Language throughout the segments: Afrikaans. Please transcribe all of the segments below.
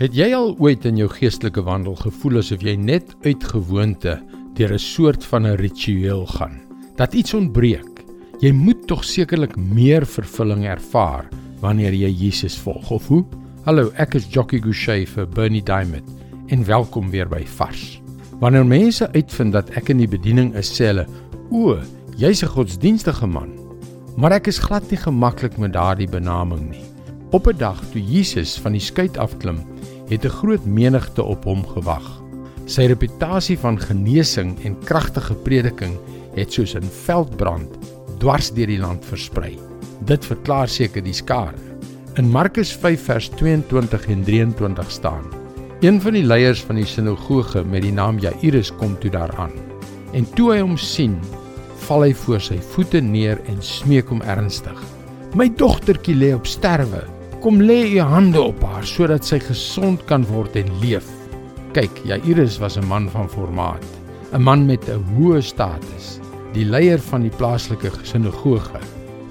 Het jy al ooit in jou geestelike wandel gevoel asof jy net uit gewoonte deur 'n soort van 'n ritueel gaan? Dat iets ontbreek. Jy moet tog sekerlik meer vervulling ervaar wanneer jy Jesus volg. Of hoe? Hallo, ek is Jockey Gouchee vir Bernie Diamond en welkom weer by Vars. Wanneer mense uitvind dat ek in die bediening is, sê hulle: "O, jy's 'n godsdienstige man." Maar ek is glad nie gemaklik met daardie benaming nie. Op 'n dag toe Jesus van die skei afklim, het 'n groot menigte op hom gewag. Sy reputasie van genesing en kragtige prediking het soos 'n veldbrand dwars deur die land versprei. Dit verklaar seker die skare. In Markus 5 vers 22 en 23 staan: Een van die leiers van die sinagoge met die naam Jairus kom toe daaraan. En toe hy hom sien, val hy voor sy voete neer en smeek hom ernstig: "My dogtertjie lê op sterwe. Kom lê u hande op haar sodat sy gesond kan word en leef." Kyk, Jairus was 'n man van formaat, 'n man met 'n hoë status, die leier van die plaaslike sinagoge,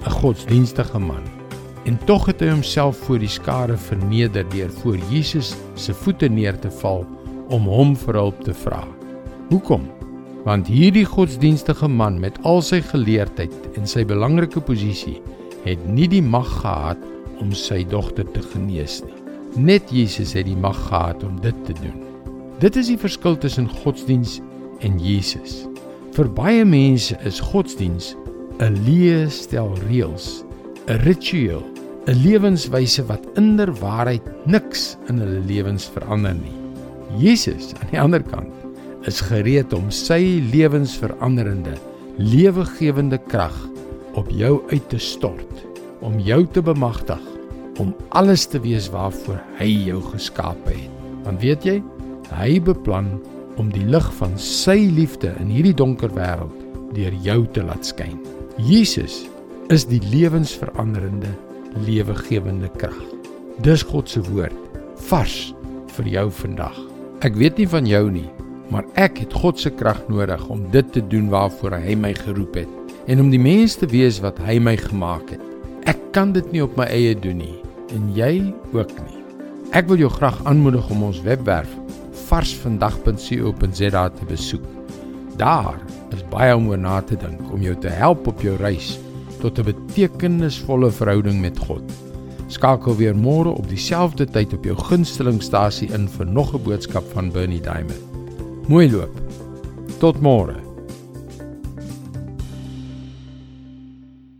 'n godsdienstige man. En tog het hy homself voor die skare verneder deur voor Jesus se voete neer te val om hom vir hulp te vra. Hoekom? Want hierdie godsdienstige man met al sy geleerdheid en sy belangrike posisie het nie die mag gehad om sy dogter te genees nie. Net Jesus het die mag gehad om dit te doen. Dit is die verskil tussen godsdiens en Jesus. Vir baie mense is godsdiens 'n leë stel reëls, 'n ritueel, 'n lewenswyse wat inderwaarheid niks in hulle lewens verander nie. Jesus aan die ander kant is gereed om sy lewensveranderende, lewegewende krag op jou uit te stort, om jou te bemagtig om alles te wees waarvoor hy jou geskape het. Want weet jy, hy beplan om die lig van sy liefde in hierdie donker wêreld deur jou te laat skyn. Jesus is die lewensveranderende, lewegewende krag. Dis God se woord, vars vir jou vandag. Ek weet nie van jou nie, maar ek het God se krag nodig om dit te doen waarvoor hy my geroep het en om die mens te wees wat hy my gemaak het. Ek kan dit nie op my eie doen nie en jy ook nie. Ek wil jou graag aanmoedig om ons webwerf varsvandag.co.za te besoek. Daar is baie om oor na te dink om jou te help op jou reis tot 'n betekenisvolle verhouding met God. Skakel weer môre op dieselfde tyd op jou gunstelingstasie in vir nog 'n boodskap van Bernie Diamond. Mooi loop. Tot môre.